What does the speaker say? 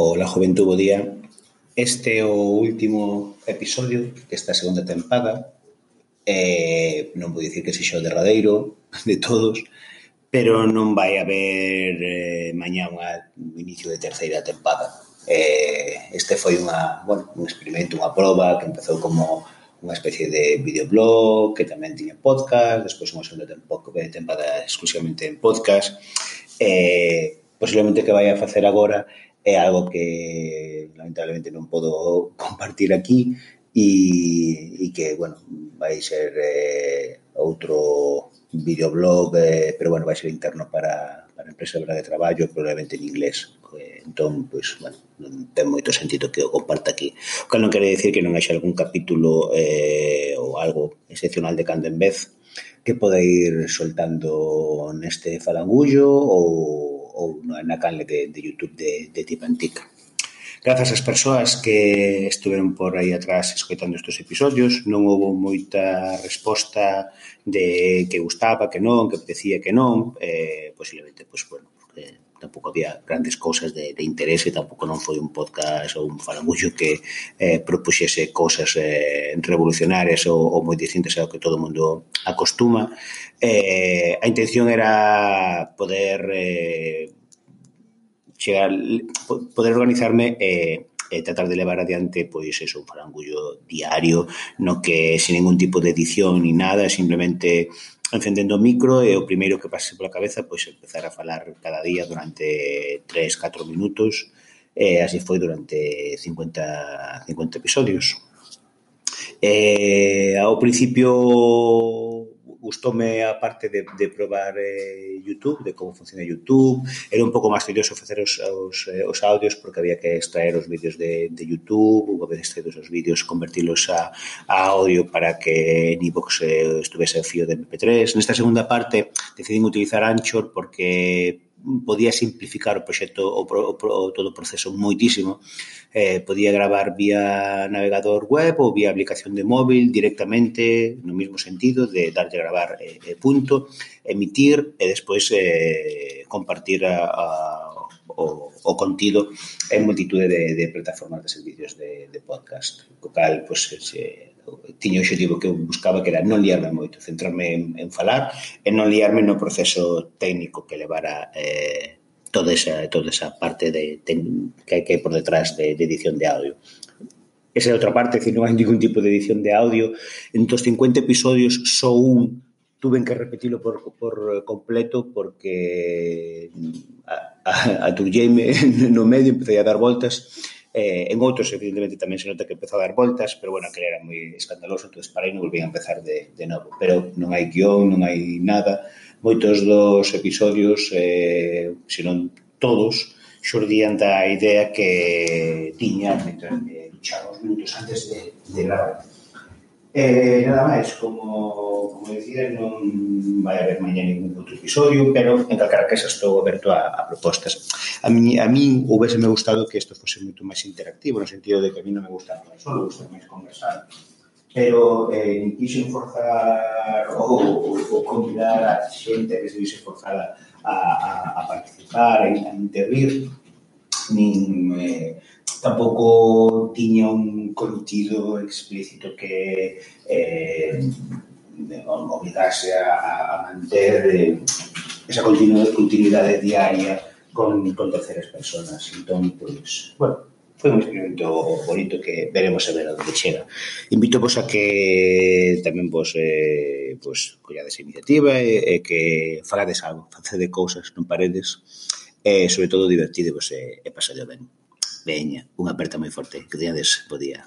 Ola Juventud, bo día. Este é o último episodio desta segunda tempada. Eh, non vou dicir que sexa o derradeiro de todos, pero non vai haber eh, mañá unha, un inicio de terceira tempada. Eh, este foi unha, bueno, un experimento, unha proba que empezou como unha especie de videoblog que tamén tiña podcast, despois unha segunda eh, tempada exclusivamente en podcast. Eh, posiblemente que vai a facer agora é algo que lamentablemente non podo compartir aquí e, e que, bueno, vai ser eh, outro videoblog, eh, pero bueno, vai ser interno para, para a empresa de traballo, probablemente en inglés. Eh, entón, pois, pues, bueno, non ten moito sentido que o comparta aquí. O cal non quere decir que non haxa algún capítulo eh, ou algo excepcional de cando en vez que pode ir soltando neste falangullo ou ou na canle de, de YouTube de, de Tipantica. Grazas ás persoas que estuveron por aí atrás escoitando estes episodios, non houve moita resposta de que gustaba, que non, que apetecía, que non, eh, posiblemente, pois, pues, bueno, porque tampouco había grandes cousas de, de interese, tampouco non foi un podcast ou un falamullo que eh, propuxese cousas eh, revolucionarias ou, ou moi distintas ao que todo o mundo acostuma. Eh, a intención era poder eh, chegar, poder organizarme eh, e tratar de levar adiante pois eso, un farangullo diario no que sin ningún tipo de edición ni nada, simplemente encendendo o micro e o primeiro que pase pola cabeza pois empezar a falar cada día durante 3, 4 minutos e así foi durante 50, 50 episodios. Eh, ao principio gustoume a parte de, de probar eh, YouTube, de como funciona YouTube. Era un pouco máis tedioso facer os, os, eh, os audios porque había que extraer os vídeos de, de YouTube, unha vez extraídos os vídeos, convertilos a, a audio para que en iVox eh, estuvese o fío de MP3. Nesta segunda parte decidín utilizar Anchor porque podía simplificar o proxecto o, o, o todo o proceso moitísimo. Eh, podía gravar vía navegador web ou vía aplicación de móvil directamente, no mesmo sentido de darlle gravar eh, eh, punto, emitir e despois eh, compartir a, a, o, o contido en multitude de, de plataformas de servicios de, de podcast, co cal, pois, pues, se, tiña o objetivo que eu buscaba que era non liarme moito, centrarme en, en falar e non liarme no proceso técnico que levara eh, toda esa, toda esa parte de, de, que hai que hai por detrás de, de edición de audio. Esa é outra parte, que non hai ningún tipo de edición de audio. En dos 50 episodios, só un tuven que repetilo por, por completo porque a, a, a no medio, empecé a dar voltas Eh, en outros, evidentemente, tamén se nota que empezou a dar voltas, pero bueno, aquel era moi escandaloso, entón para aí non volvían a empezar de, de novo. Pero non hai guión, non hai nada. Moitos dos episodios, eh, senón todos, xurdían da idea que tiña mientras, eh, xa, os minutos antes de, de gravar. Eh, nada máis, como, como dicía, non vai haber mañá ningún outro episodio, pero en calquera que estou aberto a, a propostas. A mí, a mí houvese me gustado que isto fose moito máis interactivo, no sentido de que a mí non me gusta máis solo, gusta máis conversar. Pero eh, quixen forzar ou, ou convidar a xente que se vise forzada a, a, a participar, a, a intervir, nin... Eh, tampouco tiña un contido explícito que eh, obligase a, a manter eh, esa continuidade diaria con, con terceras personas. Entón, pois, bueno, foi un experimento bonito que veremos a ver onde chega. Invito vos a que tamén vos eh, vos collades a iniciativa e, e que falades algo, facede cousas, non paredes, e sobre todo divertidevos e, e pasade ben. Veña, unha aperta moi forte, que teñades bo día.